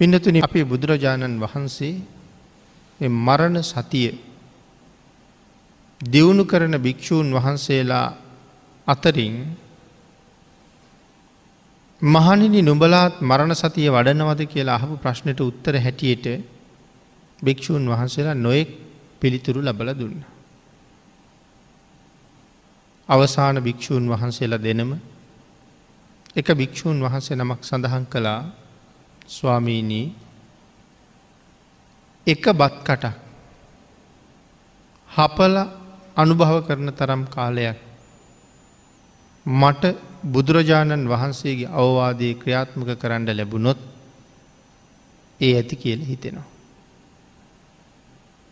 පින්නතුන අපේ බුදුරජාණන් වහන්සේ මරණ සතිය දියුණු කරන භික්‍ෂූන් වහන්සේලා අතරින් මහනිනි නුඹලාත් මරණ සතිය වඩනවද කියලා අහපු ප්‍රශ්නයට උත්තර හැටියට භික්‍ෂූන් වහන්සේලා නොයෙක් පිළිතුරු ලබල දුන්න. අවසාන භික්‍ෂූන් වහන්සේලා දෙනම එක භික්‍ෂූන් වහන්සේ නමක් සඳහන් කළා ස්වාමීනී එක බත් කටක් හපල අනුභව කරන තරම් කාලයක් මට බුදුරජාණන් වහන්සේගේ අවවාදය ක්‍රියාත්මක කරන්න ලැබුණොත් ඒ ඇති කියල හිතෙනවා.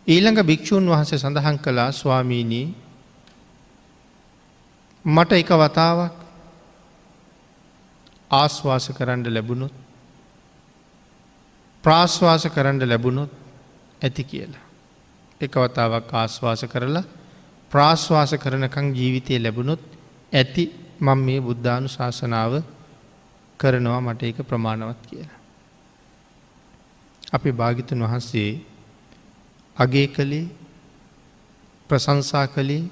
ඊළඟ භික්‍ෂූන් වහන්සේ සඳහන් කළා ස්වාමීනී මට එක වතාවක් ආශ්වාස කරන්න ලැබුණොත් ප්‍රාශ්වාස කරන්න ලැබුණොත් ඇති කියලා. එක වතාවක් ආශ්වාස කරලා ප්‍රාශ්වාස කරනකං ජීවිතය ලැබුණොත් ඇති මං මේ බුද්ධානු ශාසනාව කරනවා මට ඒක ප්‍රමාණවත් කියලා. අපි භාගිතන් වහන්සේ අගේ කළේ ප්‍රසංසා කළේ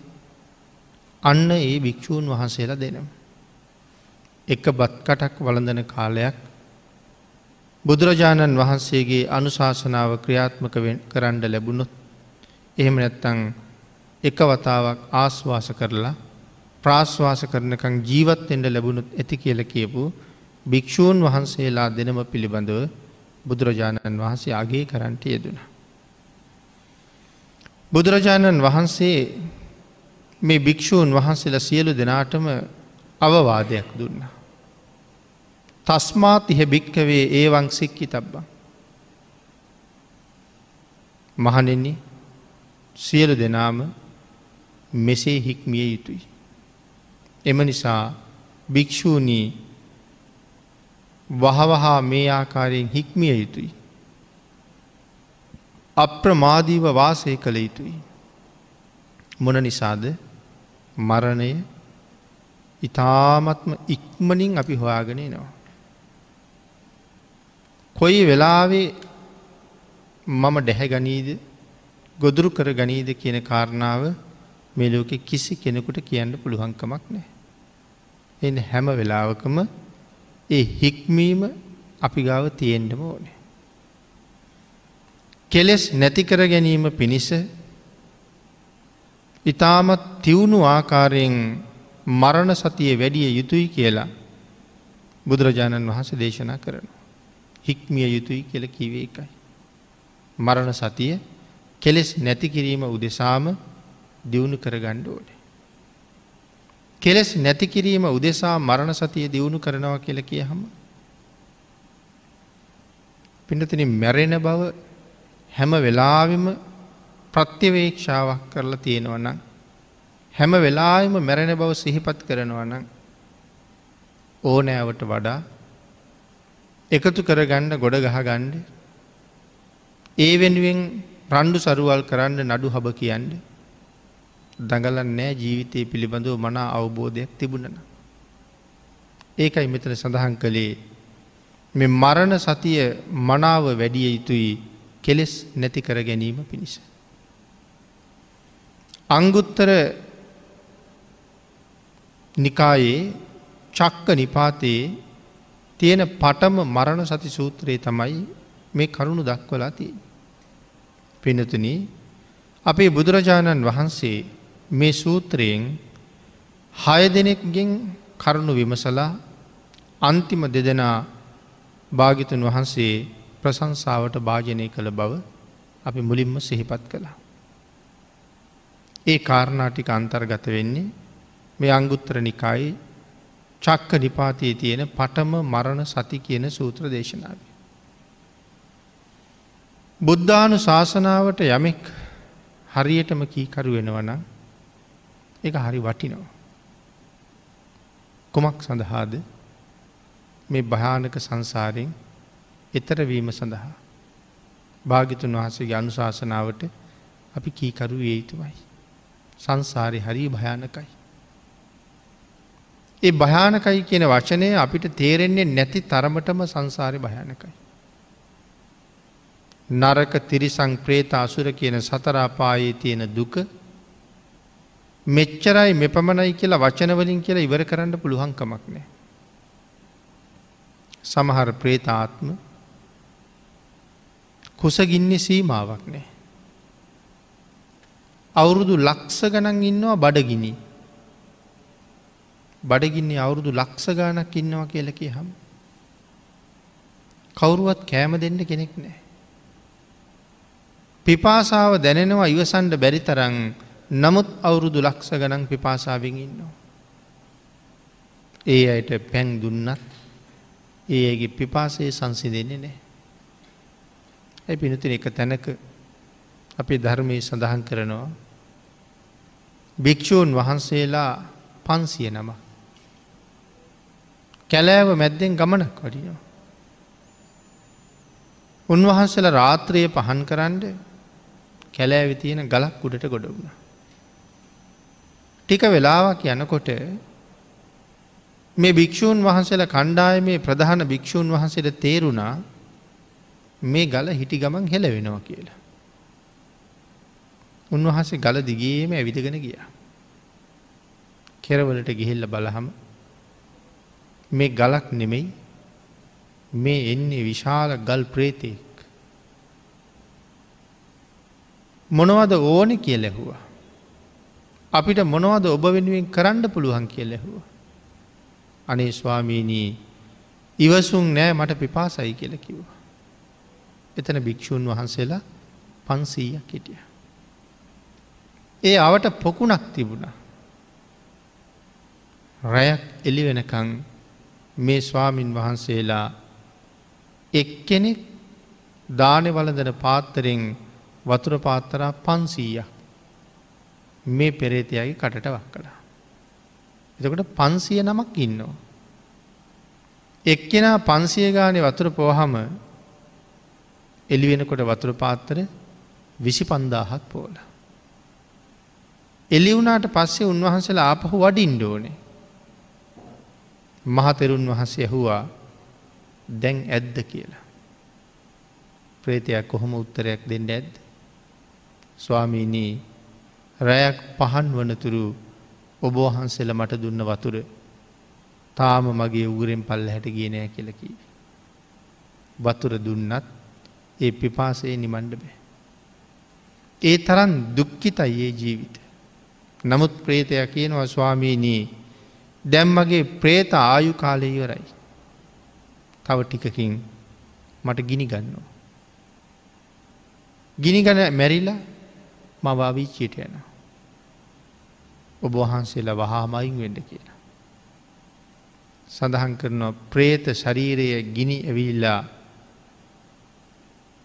අන්න ඒ භික්‍ෂූන් වහන්සේලා දෙනම්. එක බත්කටක් වළඳන කාලයක් බුදුරජාණන් වහන්සේගේ අනුශාසනාව ක්‍රියාත්මක කරන්න ලැබුණොත් එහෙම නැත්තං එක වතාවක් ආශ්වාස කරලා ප්‍රාශ්වාස කරනකං ජීවත්වෙන්ට ලැබුණුත් ඇති කියල කියපු භික්‍ෂූන් වහන්සේලා දෙනම පිළිබඳව බුදුරජාණන් වහන්සේ අගේ කරන්ට යෙදුණ. බුදුරජාණන් වහන්සේ මේ භික්‍ෂූන් වහන්සේලා සියලු දෙනාටම අවවාදයක් දුන්න. තස්මාතිහ භික්කවේ ඒවං සික්කි තබ්බා. මහනෙන්නේ සියලු දෙනාම මෙසේ හික්මිය යුතුයි. එම නිසා භික්‍ෂූණී වහවහා මේ ආකාරයෙන් හික්මිය යුතුයි. අප්‍රමාදීව වාසය කළ යුතුයි. මොන නිසාද මරණය ඉතාමත්ම ඉක්මනින් අපි හොයාගනේ නවා. කොයි වෙලාවේ මම ඩැහැ ගනීද ගොදුරු කර ගනීද කියන කාරණාව මෙලෝකෙ කිසි කෙනෙකුට කියන්න පුළුවන්කමක් නෑ. එ හැම වෙලාවකම ඒ හික්මීම අපි ගාව තියෙන්ඩම ඕනේ. කෙලෙස් නැතිකර ගැනීම පිණිස ඉතාමත් තිවුණු ආකාරයෙන් මරණ සතිය වැඩිය යුතුයි කියලා බුදුරජාණන් වහස දේශනා කරන. හික්මිය යුතුයි කියල කිවේ එකයි. මරණ සතිය කෙලෙස් නැති කිරීම උදෙසාම දියුණු කර ගණ්ඩෝඩේ. කෙලෙස් නැති කිරීම උදෙසා මරණ සතිය දියුණු කරනවා කියල කිය හම. පිනතින මැරෙන බව හැම වෙලාවිම ප්‍රත්‍යවේක්ෂාවක් කරලා තියෙනවනම් හැම වෙලාම මැරෙන බව සිහිපත් කරනවනම් ඕනෑවට වඩා එකතු කරගන්න ගොඩ ගහගණ්ඩ ඒ වෙනුවෙන් රණ්ඩු සරුවල් කරන්න නඩු හබ කියන්න දඟලන් නෑ ජීවිතය පිළිබඳව මනා අවබෝධයක් තිබුණන. ඒකයි මෙතන සඳහන් කළේ මෙ මරණ සතිය මනාව වැඩිය යුතුයි කෙලෙස් නැති කර ගැනීම පිණිස. අංගුත්තර නිකායේ චක්ක නිපාතයේ තියෙන පටම මරණ සති සූත්‍රයේ තමයි මේ කරුණු දක්වලා තිය. පිනතුන අපේ බුදුරජාණන් වහන්සේ මේ සූත්‍රයෙන් හය දෙනෙක්ගෙන් කරුණු විමසලා අන්තිම දෙදෙනා භාගිතුන් වහන්සේ ප්‍රසංසාවට භාජනය කළ බව අපි මුලින්ම සිහිපත් කළා. ඒ කාරණාටික අන්තර්ගත වෙන්නේ මේ අංගුත්තර නිකායි චක්ක නිපාතයේ තියෙන පටම මරණ සති කියන සූත්‍ර දේශනාව. බුද්ධානු ශාසනාවට යමෙක් හරියටම කීකරු වෙනවන එක හරි වටිනවා. කුමක් සඳහාද මේ භයානක සංසාරයෙන් එතරවීම සඳහා භාගිතුන් වහසගේ අනුශාසනාවට අපි කීකරු ඒ යුතුමයි. සංසාරය හරි භයානකයි. ඒ භයානකයි කියන වචනය අපිට තේරෙන්නේ නැති තරමටම සංසාරය භයානකයි. නරක තිරිසං ප්‍රේත අසුර කියන සතරාපායේ තියෙන දුක මෙච්චරයි මෙපමණයි කියලා වචනවලින් කියලා ඉවර කරන්න පුළුවන්කමක් නෑ. සමහර ප්‍රේතාත්ම කුසගින්නේ සීමාවක් නෑ. අවුරුදු ලක්ස ගණන් ඉන්නවා බඩගිනි. බඩගින්නේ අවුරුදු ලක්ස ගානක් ඉන්නවා කියල කිය හම්. කවුරුවත් කෑම දෙන්න කෙනෙක් නෑ. පිපාසාව දැනෙනවා ඉවසන්ඩ බැරි තරං නමුත් අවුරුදු ලක්ස ගණන් පිපාසාවෙන් ඉන්නවා. ඒ අයට පැන් දුන්නත් ඒගේ පිපාසයේ සංසිදෙන්නේ නෑ. ඇ පිනතින එක තැනක අපි ධර්මය සඳහන් කරනවා. භික්‍ෂූන් වහන්සේලා පන්සිය නම. කැලෑව මැද්දෙන් ගමනක් වඩිනවා. උන්වහන්සල රාත්‍රයේ පහන් කරන්ඩ කැලෑවි තියෙන ගලක් උඩට ගොඩ වුණ. ටික වෙලාවක් යනකොට මේ භික්‍ෂූන් වහන්සේල කණ්ඩායමේ ප්‍රධාන භික්‍ෂූන් වහන්සේට තේරුණා මේ ගල හිටි ගමන් හෙලවෙනවා කියලා. උන්වහන්සේ ගල දිගේම ඇවිදගෙන ගිය. කෙරවලට ගිහිල්ල බලහම මේ ගලක් නෙමෙයි මේ එන්නේ විශාල ගල් ප්‍රේතයෙක්. මොනවද ඕනෙ කිය ලැහුවා. අපිට මොනවද ඔබ වෙනුවෙන් කරන්න පුළුවන් කිය ලැහුව. අනේ ස්වාමීනී ඉවසුන් නෑ මට පිපාසයි කියල කිව්වා. එතන භික්‍ෂූන් වහන්සේලා පන්සීයක් හිටිය. ඒ අවට පොකුණක් තිබුණ. රැයක් එලි වෙනකං මේ ස්වාමින් වහන්සේලා එක්කෙනෙක් දානෙ වලදන පාත්තරෙන් වතුර පාත්තරා පන්සීයක් මේ පෙරේතයාගේ කටට වක් කළා. එතකොට පන්සිය නමක් ඉන්නවා. එක්කෙනා පන්සිය ගානේ වතුර පෝහම එලිවෙනකොට වතුර පාත්තර විසි පන්දාහක් පෝල. එලිවුනාට පස්සේ උන්වහන්සලා ආපහු වඩින්ඩ ඕනේ. මහතෙරුන් වහන්සේ ඇහුවා දැන් ඇද්ද කියලා. ප්‍රේතයක් කොහොම උත්තරයක් දෙන්න ඇද්ද. ස්වාමීනී රැයක් පහන් වනතුරු ඔබෝහන්සෙල මට දුන්න වතුර තාම මගේ උගරෙන් පල්ල හැට ගියනෑ කියලකී. වතුර දුන්නත් ඒ පිපාසයේ නිමණ්ඩ බෑ. ඒ තරන් දුක්කිතයි ඒ ජීවිත. නමුත් ප්‍රේතයක් කියනවා ස්වාමීනී දැම්මගේ ප්‍රේත ආයු කාලය ඉවරයි. තව ටිකකින් මට ගිනි ගන්නවා. ගිනිගන මැරිලා මවාවීචියට යන. ඔබ වහන්සේලා වහාමයින් වෙඩ කියලා. සඳහන් කරනවා ප්‍රේත ශරීරය ගිනි ඇවිල්ලා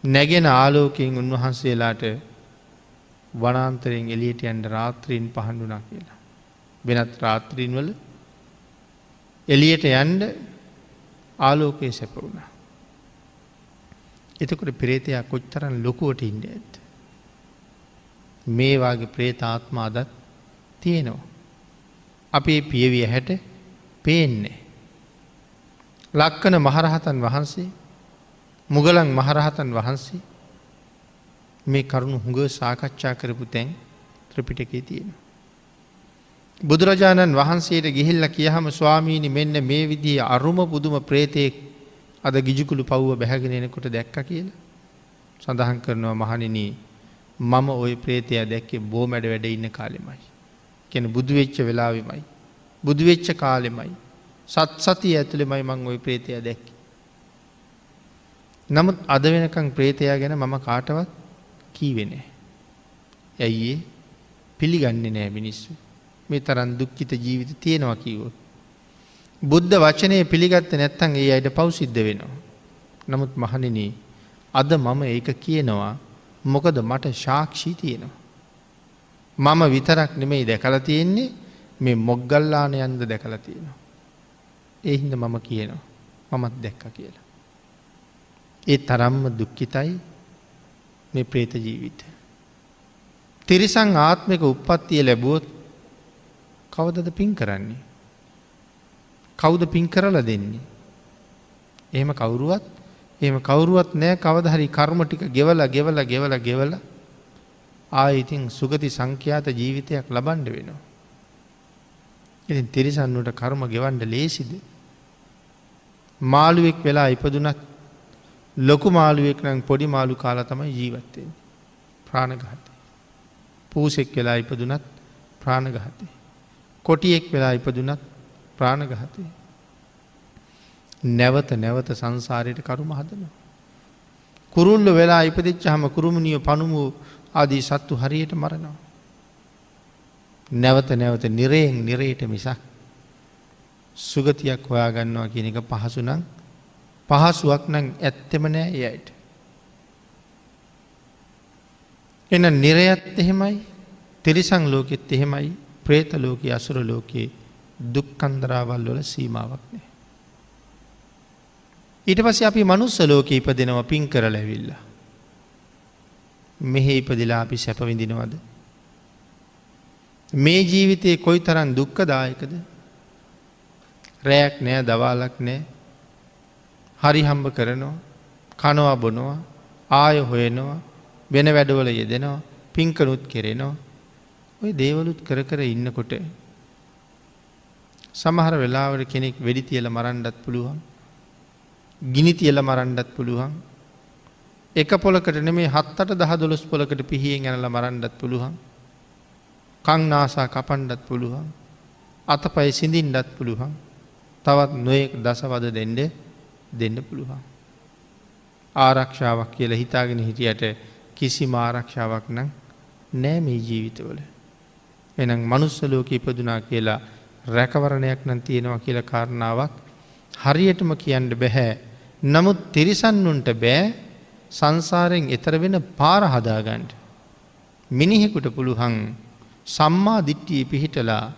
නැගෙන ආලෝකයෙන් උන්වහන්සේලාට වනාන්තරයෙන් එලියට යන්ට රාත්‍රීන් පහන්ඩුනා කියලා. වෙනත් රාත්‍රීන් වල එලියට යන්ඩ ආලෝකයේ සැප වුණා. එතකොට ප්‍රේතයක් කොච්තරන් ලොකුවට ඉන්ඩ ඇත්. මේවාගේ ප්‍රේතාත්ම අදත් තියෙනවා. අපේ පියවිය හැට පේන්නේ. ලක්කන මහරහතන් වහන්සේ මුගලන් මහරහතන් වහන්සේ මේ කරුණු හුඟ සාකච්ඡා කරපු තැන් ත්‍රපිටකේ තියෙන. බුදුරජාණන් වහන්සේට ගිහිල්ල කියහම ස්වාමීණි මෙන්න මේ විදිහ අරුම පුදුම ප්‍රේතයෙක් අද ගිජුකුළු පව්ව බැහැගෙනෙනකොට දැක්ක කියලා. සඳහන් කරනවා මහනිනී මම ඔය ප්‍රේතය දැක්කේ බෝ මැඩ වැඩ ඉන්න කාලෙමයි. කෙන බුදුවෙච්ච වෙලාවෙමයි. බුදුවෙච්ච කාලෙමයි. සත් සති ඇතුළෙමයි මං ඔය ප්‍රේතය දැක්ක. නමුත් අද වෙනකං ප්‍රේතයා ගැන මම කාටවත් කීවෙනේ. ඇයිඒ පිළිගන්නේ නෑ මිනිස්සු. මේ තරන් දුක්කිත ජීවිත තියෙනවා කිවෝ. බුද්ධ වචනය පිළිගත්ත නැත්තන් ඒ අයට පවසිද්ධ වෙනවා. නමුත් මහනිනී අද මම ඒක කියනවා මොකද මට ශාක්ෂී තියෙනවා. මම විතරක් නෙමෙයි දැකල තියෙන්නේ මේ මොග්ගල්ලානයන්ද දැකල තියෙනවා. එහින්ද මම කියනවා මමත් දැක්ක කියලා. ඒ තරම්ම දුක්කිතයි මේ ප්‍රේත ජීවිත. තිරිසං ආත්මික උපත්තිය ලැබුවොත් කවදද පින් කරන්නේ. කවුද පින් කරල දෙන්නේ. එහෙම කවුරුවත් එම කවුරුවත් නෑ කවදහරි කර්ම ටික ගෙවල ගෙවල ගෙවල ගෙවල ආයිතින් සුගති සංඛ්‍යාත ජීවිතයක් ලබන්ඩ වෙනවා. ඉතින් තිරිසන්නුට කර්ම ගෙවන්ඩ ලේසිද. මාළුවෙක් වෙලා ඉපදුනත් ලොකු මාළුවෙක් නම් පොඩි මාළු කාලා තමයි ජීවත්තයෙන් ප්‍රාණගහතය. පූසෙක් වෙලා ඉපදුනත් ප්‍රාණගහතය. කොටියෙක් වෙලා ඉපදුනත් ප්‍රාණගහතය. නැවත නැවත සංසාරයට කරුම හදනවා. කුරුල්ල වෙලා ඉපදිච්ච හම කුරුමණිය පනුමු ආදී සත්තු හරියට මරනවා. නැවත නැවත නිරයෙන් නිරයට මිසක් සුගතියක් හොයාගන්නවා කියන එක පහසුනං පහසුවක් නම් ඇත්තෙම නෑ එයට. එන නිරයත් එහෙමයි තිරිසං ලෝකෙත් එහෙමයි ප්‍රේත ලෝක අසුර ලෝකයේ දුක්කන්දරාවල් වල සීමාවක් නෑ. ඊට පස අපි මනුස්ස ලෝක ඉපදෙනව පින් කර ලැවිල්ල. මෙහෙ ඉපදිලා අපි සැපවිඳිනවද. මේ ජීවිතයේ කොයි තරන් දුක්කදායකද රෑයක් නෑ දවාලක් නෑ හරි හම්බ කරනවා කනවා බොනවා ආය හොයනවා වෙන වැඩවල යෙදෙනවා පින්කනුත් කෙරෙනවා ඔය දේවලුත් කර කර ඉන්නකොට සමහර වෙලාවට කෙනෙක් වෙඩි තියල මරන්ඩත් පුළුවන් ගිනි තියල මරන්ඩත් පුළුවන් එක පොලකට නෙමේ හත්තට දහ දොළොස් පොලකට පිහියෙන් ඇනල මරන්ඩත් පුළුවන් කංනාසා කපන්ඩත් පුළුවන් අත පයි සිඳින්ඩත් පුළුවන් තවත් නොයෙක් දසවද දෙන්ඩ දෙන්න පුළුවන්. ආරක්ෂාවක් කියල හිතාගෙන හිටියට කිසි ආරක්ෂාවක් නම් නෑ මේ ජීවිතවල. එනම් මනුස්සලෝක ඉපදුනා කියලා රැකවරණයක් නම් තියෙනවා කියල කාරණාවක් හරියටම කියන්න බැහැ. නමුත් තිරිසන්නුන්ට බෑ සංසාරයෙන් එතර වෙන පාර හදාගන්ට. මිනිහෙකුට පුළුහන් සම්මා දිට්ටිය පිහිටලා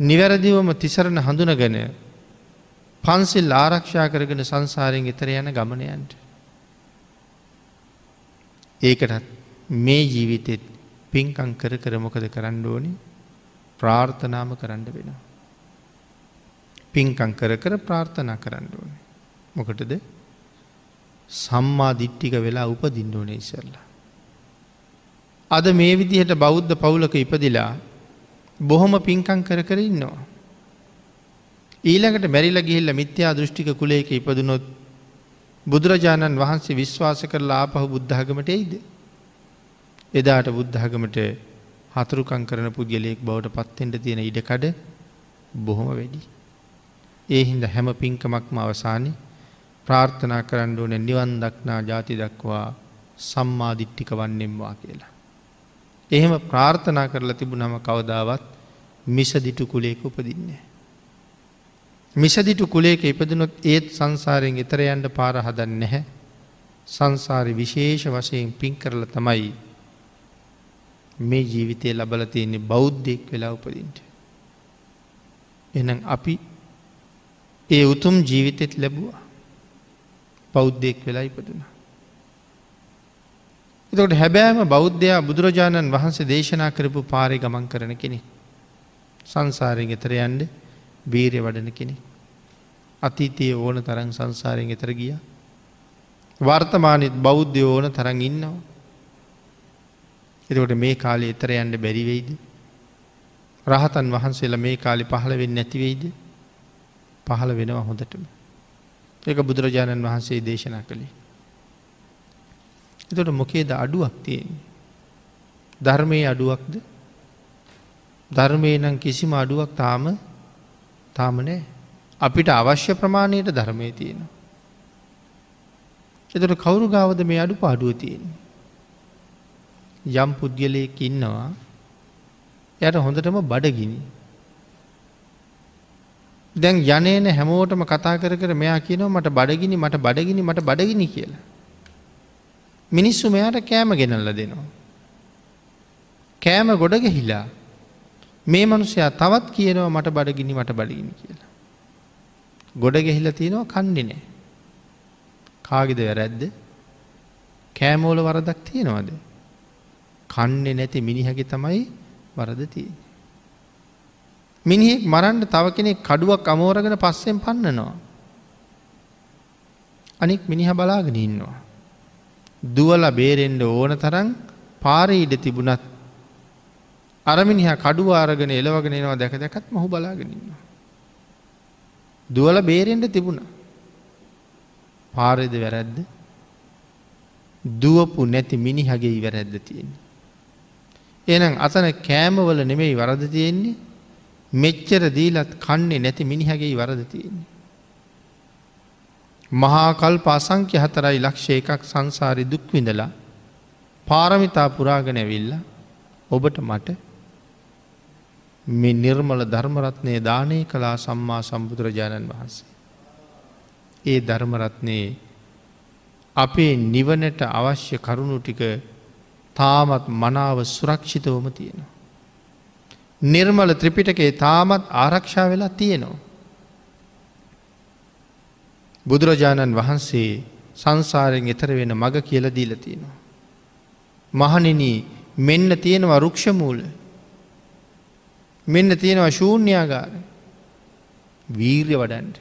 නිවැරදිවම තිසරණ හඳුනගන පන්සිල් ආරක්ෂා කරගෙන සංසාරයෙන් එතර යන ගමනයන්ට. ඒකටත් මේ ජීවිතෙත් පින්කං කර කර මොකද කරන්න ඕනි ප්‍රාර්ථනාම කරන්න වෙන. පින්කං කර කර ප්‍රාර්ථනා කරන්න ඕන. මොකටද සම්මා දිට්ටික වෙලා උපදින්න ඕනේ ඉසරලා. අද මේ විදිහට බෞද්ධ පවුලක ඉපදිලා බොහොම පින්කං කර කර ඉන්නවා. ඊළඟට මැරිල ගිහිල්ල මිත්‍යා දෘෂ්ටික කුලේක ඉපදුනොත් බුදුරජාණන් වහන්සේ විශ්වාස කරලා ආපහු බුද්ධාගමට එයිද. එදාට බුද්ධාගමට හතුරුකං කරන පුද්ගලයෙක් බවට පත්තෙන්ට තියෙන ඉඩකඩ බොහොම වැඩි. ඒ හින්ද හැම පින්කමක්ම අවසානි ප්‍රාර්ථනා කරන්න ඕන නිවන් දක්නා ජාති දක්වා සම්මාධිට්ටික වන්නෙම්වා කියලා. එහෙම ප්‍රාර්ථනා කරලා තිබුණම කවදාවත් මිසදිටු කුලේක උපදින්නේ. මිසදිටු කුලේක ඉපදනොත් ඒත් සංසාරයෙන් එතරයන්ට පාර හදන්න නැහැ. සංසාරි විශේෂ වශයෙන් පින් කරල තමයි මේ ජීවිතය ලබල තියෙන්නේ බෞද්ධයෙක් වෙලා උපදින්ට. එනම් අපි ඒ උතුම් ජීවිතෙත් ලැබුවා බෞද්ධයෙක් වෙලා ඉපදුන. එතකොට හැබෑම බෞද්ධයා බුදුරජාණන් වහන්සේ දේශනා කරපු පාරි ගමන් කරන කෙනෙ. සංසාරයෙන් එතර යන්ඩ වීරය වඩන කෙනෙ. අතීතයේ ඕන තරන් සංසාරයෙන් එතර ගිය. වර්තමානත් බෞද්ධය ඕන තරන් ඉන්නවා. එතකොට මේ කාලේ එතර යන්ට බැරිවෙයිද. රහතන් වහන්සේලා මේ කාලි පහළ වෙන්න නැතිවෙයිද පහළ වෙනවා හොඳටම. ඒක බුදුරජාණන් වහන්සේ දේශනා කළේ. එතොට මොකේද අඩුවක් තියෙන්. ධර්මය අඩුවක්ද ධර්මය නම් කිසිම අඩුවක් තාම තාම නෑ අපිට අවශ්‍ය ප්‍රමාණයට ධර්මය තියෙන. එතට කවුරු ගාවද මේ අඩු පාඩුව තියෙන. යම් පුද්ගලයෙක් ඉන්නවා යට හොඳටම බඩගිනි. දැන් යනේන හැමෝටම කතා කර කර මෙයා කියනවා මට බඩගිනි මට බඩගිනි මට බඩගිනි කියලා. මිනිස්සු මෙයාට කෑම ගෙනල්ල දෙනවා. කෑම ගොඩ ගෙහිලා මේ මනුසයා තවත් කියනවා මට බඩගිනි මට බඩගිනි කියලා. ගොඩ ගෙහිල තියෙනවා කන්නේ නෑ. කාගෙද වැරැද්ද කෑමෝල වරදක් තියෙනවද. කන්නේ නැති මිනිහගේ තමයි වරද තිය. මිනිහෙක් මරන්ට තව කෙනෙක් කඩුවක් අමෝරගෙන පස්සෙන් පන්නනවා. අනික් මිනිහ බලාගෙන ඉන්නවා. දුවල බේරෙන්ඩ ඕන තරන් පාරීඩ තිබුණත් අරමිනිහ කඩු ආරගෙන එලවගෙන එනවා දැක දැකත් මොහු බලාගෙනන්නවා. දුවල බේරෙන්ට තිබුණ. පාරද වැරැද්ද දුවපු නැති මිනිහගේ වැරැද්ද තියෙන්නේ. එනම් අතන කෑමවල නෙමෙයි වරද තියෙන්නේ මෙච්චර දීලත් කන්නේ නැති මිනිහගේ වරද තියෙන්නේ. මහාකල් පාසංක්‍ය හතරයි ලක්ෂ එකක් සංසාරි දුක්විඳලා පාරමිතා පුරාගෙන ඇවිල්ල ඔබට මට මේ නිර්මල ධර්මරත්නය දානය කලා සම්මා සම්බුදුරජාණන් වහන්සේ. ඒ ධර්මරත්නයේ අපේ නිවනට අවශ්‍ය කරුණු ටික තාමත් මනාව සුරක්ෂිතවම තියෙනවා. නිර්මල ත්‍රිපිටකේ තාමත් ආරක්ෂා වෙලා තියෙනවා. බුදුරජාණන් වහන්සේ සංසාරයෙන් එතර වෙන මඟ කියල දීල තියෙනවා. මහනින මෙන්න තියෙනවා රුක්ෂමූල මෙන්න තියෙනවා ශූන්‍යයාගාර වීර්ය වඩන්ට.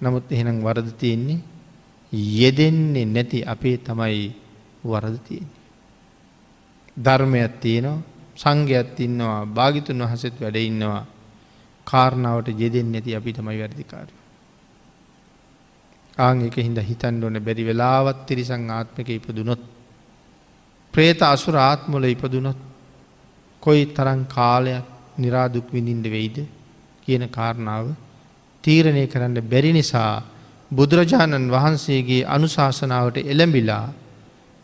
නමුත් එහෙනම් වරද තියෙන්නේ යෙදෙන්නේ නැති අපේ තමයි වරද තියෙන්නේ. ධර්මයක් තියෙනවා සංඝයක් ඉන්නවා භාගිතුන් වහසෙත් වැඩ ඉන්නවා කාරණාවට යෙදෙන් නැති අපි තමයි වැරදිකාරය. ආං එක හින්ද හිතන් ඕන බැරි වෙලාවත් තිරිසං ආත්මක ඉපදුනොත් ප්‍රේත අසුර ආත්මොල ඉපදුනොත් කොයි තරන් කාලයක් නිරාදුක් විඳින්ට වෙයිද කියන කාරණාව තීරණය කරන්න බැරි නිසා බුදුරජාණන් වහන්සේගේ අනුශාසනාවට එළඹිලා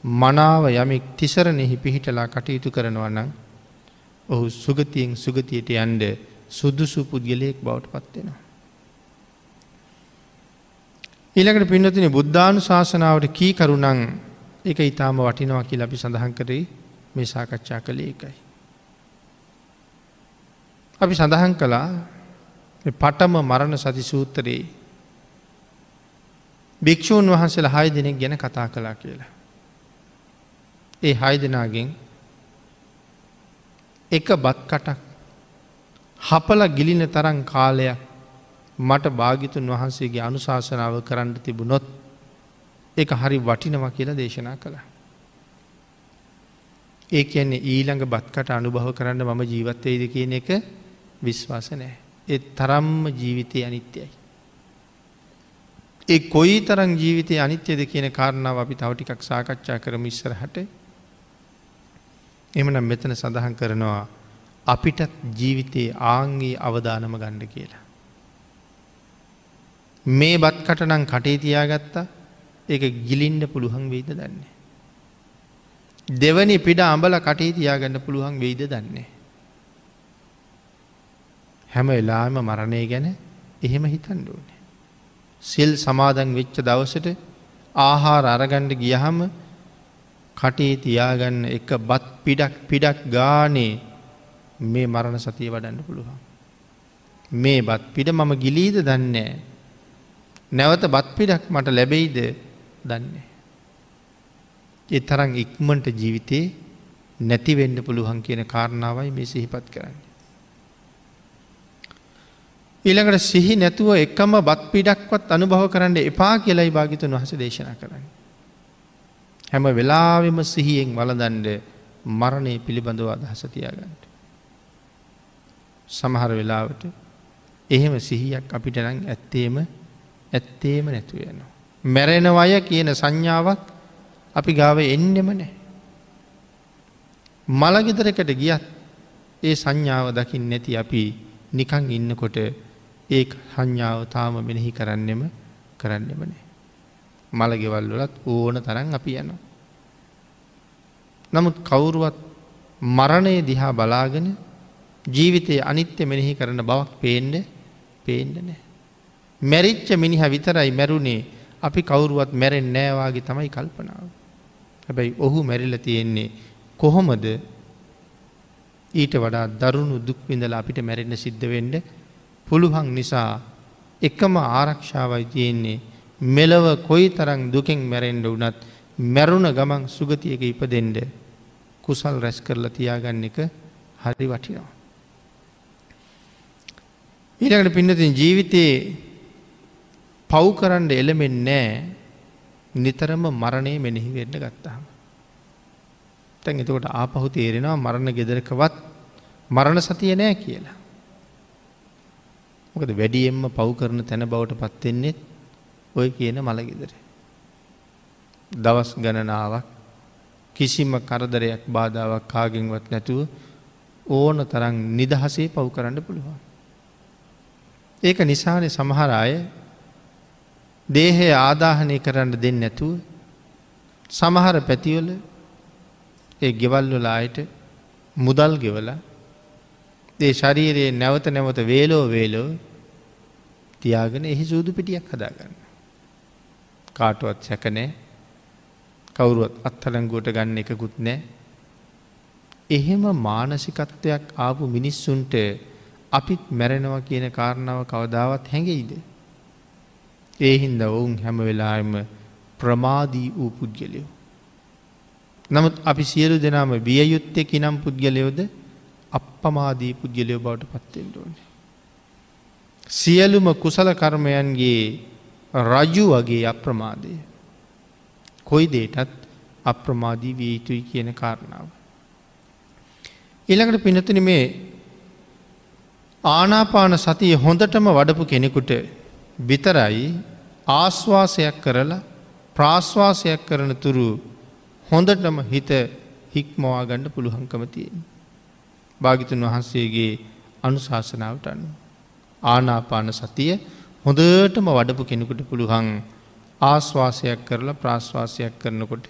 මනාව යමෙක් තිසරණෙහි පිහිටලා කටයුතු කරනවනම් ඔහු සුගතියෙන් සුගතියට යන්ඩ සුදුසු පුද්ගලයෙක් බවට පත්වෙනවා. ඊළකට පින්නතින බුද්ධානු ශාසනාවට කී කරුණං එක ඉතාම වටිනවා කිය අපි සඳහන් කරේ මේ සාකච්ඡා කළේ එකයි. අපි සඳහන් කළා පටම මරණ සති සූත්‍රයේ භික්‍ෂූන් වහන්සේලා හය දෙනෙක් ගැන කතා කලා කියලා. ඒ හය දෙනාගෙන් එක බත් කටක් හපල ගිලින තරන් කාලයක් මට භාගිතුන් වහන්සේගේ අනුශාසනාව කරන්න තිබුණොත් එක හරි වටිනව කියලා දේශනා කළා. ඒ කියන්නේ ඊළඟ බත්කට අනුභව කරන්න මම ජීවත්වයද කියන එක විශ්වාස නෑ. එ තරම්ම ජීවිතය අනිත්‍යයි. ඒ කොයි තරං ජීවිතය අනිත්‍යද කියන කාරණාව අපි තවටිකක් සාකච්ඡා කරම ඉස්සරහට එමනම් මෙතන සඳහන් කරනවා අපිටත් ජීවිතයේ ආංගේ අවධානම ගණ්ඩ කියලා. මේ බත්කටනං කටේ තියාගත්තා ඒක ගිලින්ඩ පුළුවන් වෙයිද දන්නේ. දෙවනි පිඩ අඹල කටේ තියාගන්න පුළුවන් වෙයිද දන්නේ. හැම වෙලාම මරණය ගැන එහෙම හිතන්ඩ ඕනේ. සිල් සමාදන් වෙච්ච දවසට ආහාර අරගණ්ඩ ගියහම කටේ තියාගන්න එක බත් පිඩක් පිඩක් ගානේ මේ මරණ සතිය වඩන්න පුළුවන්. මේ බත් පිඩ මම ගිලීද දන්නේ. නැවත බත් පිඩක් මට ලැබෙයිද දන්නේ. ඒ තරන් ඉක්මට ජීවිතේ නැතිවෙන්න පුළුවන් කියන කාරණාවයි මේ සිහිපත් කරන්න. ඊළඟට සිහි නැතුව එකම බත් පිඩක්වත් අනුභව කරන්න එපා කියලයි භාගිතුන් වහස දේශනා කරන්න. හැම වෙලාවෙම සිහියෙන් වලදන්ඩ මරණය පිළිබඳව අදහසතියාගන්නට. සමහර වෙලාවට එහෙම සිහියක් අපිට නං ඇත්තේම ඇත්තේම නැතුව යනවා. මැරෙනවය කියන සංඥාවක් අපි ගාව එන්නෙම නෑ. මළගෙදරකට ගියත් ඒ සංඥාව දකිින් නැති අපි නිකං ඉන්නකොට ඒ සංඥාව තාම මෙනෙහි කරන්නෙම කරන්නෙම නෑ. මළගෙවල් වලත් ඕන තරන් අපි යනවා. නමුත් කවුරුවත් මරණය දිහා බලාගෙන ජීවිතය අනිත්‍ය මෙනෙහි කරන බවක් පේන්ඩ පේන්ඩ නෑ. මැරිච්ච මිනිහ විතරයි මැරුණේ අපි කවුරුවත් මැරෙන් නෑවාගේ තමයි කල්පනාව. හැබැයි ඔහු මැරිල තියෙන්නේ කොහොමද ඊට වඩා දරුණු දුක්විඳලා අපිට මැරෙන්න සිද්ධ වෙන්ඩ පුළුවන් නිසා එකම ආරක්ෂාවයි තියෙන්නේ මෙලව කොයි තරං දුකෙන් මැරෙන්ඩ වනත් මැරුණ ගමන් සුගතියක ඉපදෙන්ඩ කුසල් රැස් කරලා තියාගන්න එක හරි වටිනවා. ඊළඟට පින්නතින් ජීවිතයේ පව් කරන්න එළමෙන් නෑ නිතරම මරණය මෙනෙහි වෙන්න ගත්තාම. තැන් එතකොට ආපහු තේරෙනවා මරණ ගෙදරකවත් මරණ සතිය නෑ කියලා. මොකද වැඩියෙන්ම පව් කරන තැන බවට පත්වෙන්නේෙත් ඔය කියන මළගෙදර. දවස් ගණනාවක් කිසිම කරදරයක් බාධාවක් කාගෙන්වත් නැතුව ඕන තරන් නිදහසේ පව් කරන්න පුළුවන්. ඒක නිසානේ සමහර අය දේහය ආදාහනය කරන්න දෙන්න නැතුව සමහර පැතිවල ඒ ගෙවල්වල අයට මුදල් ගෙවලා ඒ ශරීරයේ නැවත නැවත වේලෝ වේලෝ තියාගෙන එහි සූදු පිටියක් හදාගන්න. කාටුවත් සැකනෑ කවුරුවත් අත්හලංගුවට ගන්න එකකුත් නෑ. එහෙම මානසිකත්වයක් ආපු මිනිස්සුන්ට අපිත් මැරෙනවා කියන කාරණාව කවදාවත් හැඟෙයිද. ඒ හින්ද ඔවුන් හැම වෙලාම ප්‍රමාදී වූ පුද්ගලයෝ. නමුත් අපි සියලු දෙනාම විය යුත්තේ කිනම් පුද්ගලයෝද අප්පමාදී පුද්ගලයෝ බවට පත්තෙන්ට ඕනේ. සියලුම කුසල කර්මයන්ගේ රජු වගේ අප්‍රමාදය. කොයි දේටත් අප්‍රමාදී විය යුතුයි කියන කාරණාව. ඊළඟට පිනතුන මේ ආනාපාන සතිය හොඳටම වඩපු කෙනෙකුට විතරයි ආශ්වාසයක් කරලා ප්‍රාශ්වාසයක් කරන තුරු හොඳටම හිත හික්මවා ගණ්ඩ පුළුහංකම තියෙන්. භාගිතුන් වහන්සේගේ අනුශාසනාවට අනු. ආනාපාන සතිය හොඳටම වඩපු කෙනෙකුට පුළුහන් ආශ්වාසයක් කරලා ප්‍රාශ්වාසයක් කරනකොට.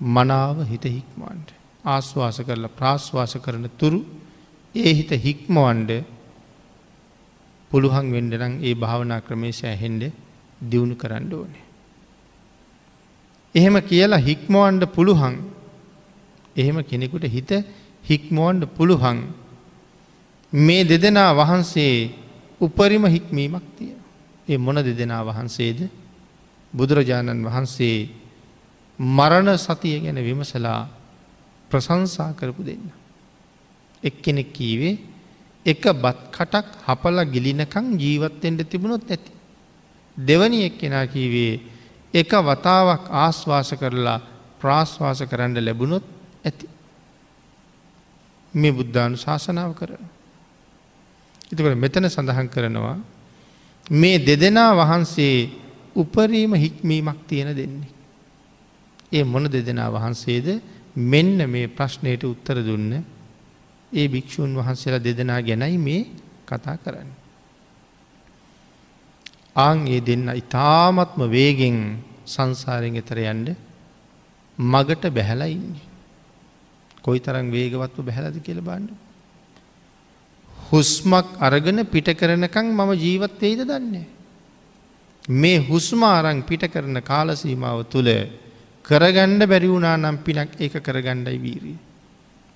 මනාව හිත හික්මන්ට ආශ්වාස කරලා ප්‍රාශ්වාස කරන තුරු ඒ හිත හික්මවන්ඩ පුළුවන් වෙන්ඩනම් ඒ භාවනා ක්‍රමේ සෑහෙන්ඩ දියුණු කරන්න ඕනේ. එහෙම කියලා හික්මවන්ඩ පුළුහන් එහෙම කෙනෙකුට හිත හික්මෝන්ඩ පුළුහන් මේ දෙදෙනා වහන්සේ උපරිම හික්මීමක් තිය. ඒ මොන දෙදෙනා වහන්සේද බුදුරජාණන් වහන්සේ මරණ සතිය ගැන විමසලා ප්‍රසංසා කරපු දෙන්න. එක්කෙනෙක් කීවේ එක බත් කටක් හපල ගිලිනකං ජීවත්තෙන්ට තිබුණොත් ඇති. දෙවනි එක්කෙනා කීවේ එක වතාවක් ආශ්වාස කරලා ප්‍රාශ්වාස කරන්න ලැබුණොත් ඇති. මේ බුද්ධානු ශාසනාව කරන. එතකට මෙතන සඳහන් කරනවා මේ දෙදෙනා වහන්සේ උපරීම හික්මීමක් තියෙන දෙන්නේ. ඒ මොන දෙදෙනා වහන්සේද මෙන්න මේ ප්‍රශ්නයට උත්තර දුන්න ඒ භික්‍ෂූන් වහන්සේලා දෙදෙනා ගැනයි මේ කතා කරන්න. ආං ඒ දෙන්න ඉතාමත්ම වේගෙන් සංසාරෙන් එතර යන්ඩ මගට බැහැලා ඉන්නේ. කොයි තරම් වේගවත්ව බැහැලද කියල බාන්න. හුස්මක් අරගෙන පිට කරනකං මම ජීවත්වේද දන්නේ. මේ හුස්මාරං පිට කරන කාලසීමාව තුළ කරගණ්ඩ බැරිවුණා නම් පිනක් ඒක කරගණ්ඩයි වීරී.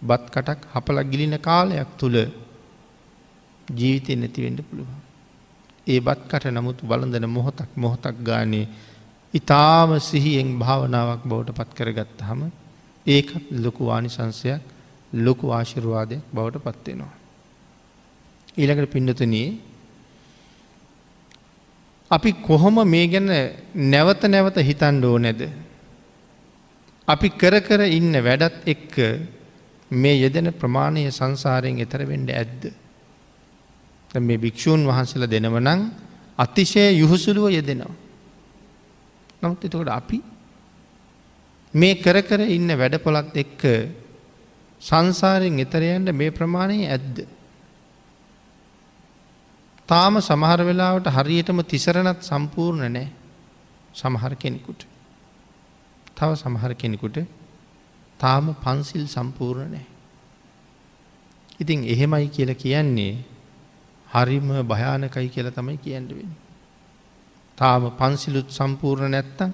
බත් කටක් හපල ගිලින කාලයක් තුළ ජීවිතය නැතිවෙන්ඩ පුළුවන්. ඒ බත් කට නමුත් වලඳන මොහොතක් මොහොතක් ගානේ ඉතාම සිහියෙන් භාවනාවක් බවට පත් කරගත්ත හම ඒකත් ලොකු වානිසංසයක් ලොකු ආශිරවාදයක් බවට පත්වෙනවා. ඊළඟට පින්නතුනී අපි කොහොම මේ ගැන නැවත නැවත හිතන්ඩෝ නැද. අපි කර කර ඉන්න වැඩත් එක්ක මේ යෙදෙන ප්‍රමාණය සංසාරයෙන් එතර වෙන්ඩ ඇද්ද. මේ භික්‍ෂූන් වහන්සල දෙනවනං අතිශය යුහසුළුව යෙදෙනවා. නමුත් එතකොට අපි මේ කර කර ඉන්න වැඩපොලත් එක්ක සංසාරයෙන් එතරයන්ට මේ ප්‍රමාණය ඇද්ද. තාම සමහර වෙලාවට හරියටම තිසරණත් සම්පූර්ණ නෑ සමහර කෙනෙකුට. තව සමහර කෙනෙකුට තාම පන්සිල් සම්පූර්ණ නෑ. ඉතින් එහෙමයි කියල කියන්නේ හරිම භයානකයි කියලා තමයි කියන්නවෙන්. තාම පන්සිලුත් සම්පූර්ණ නැත්තම්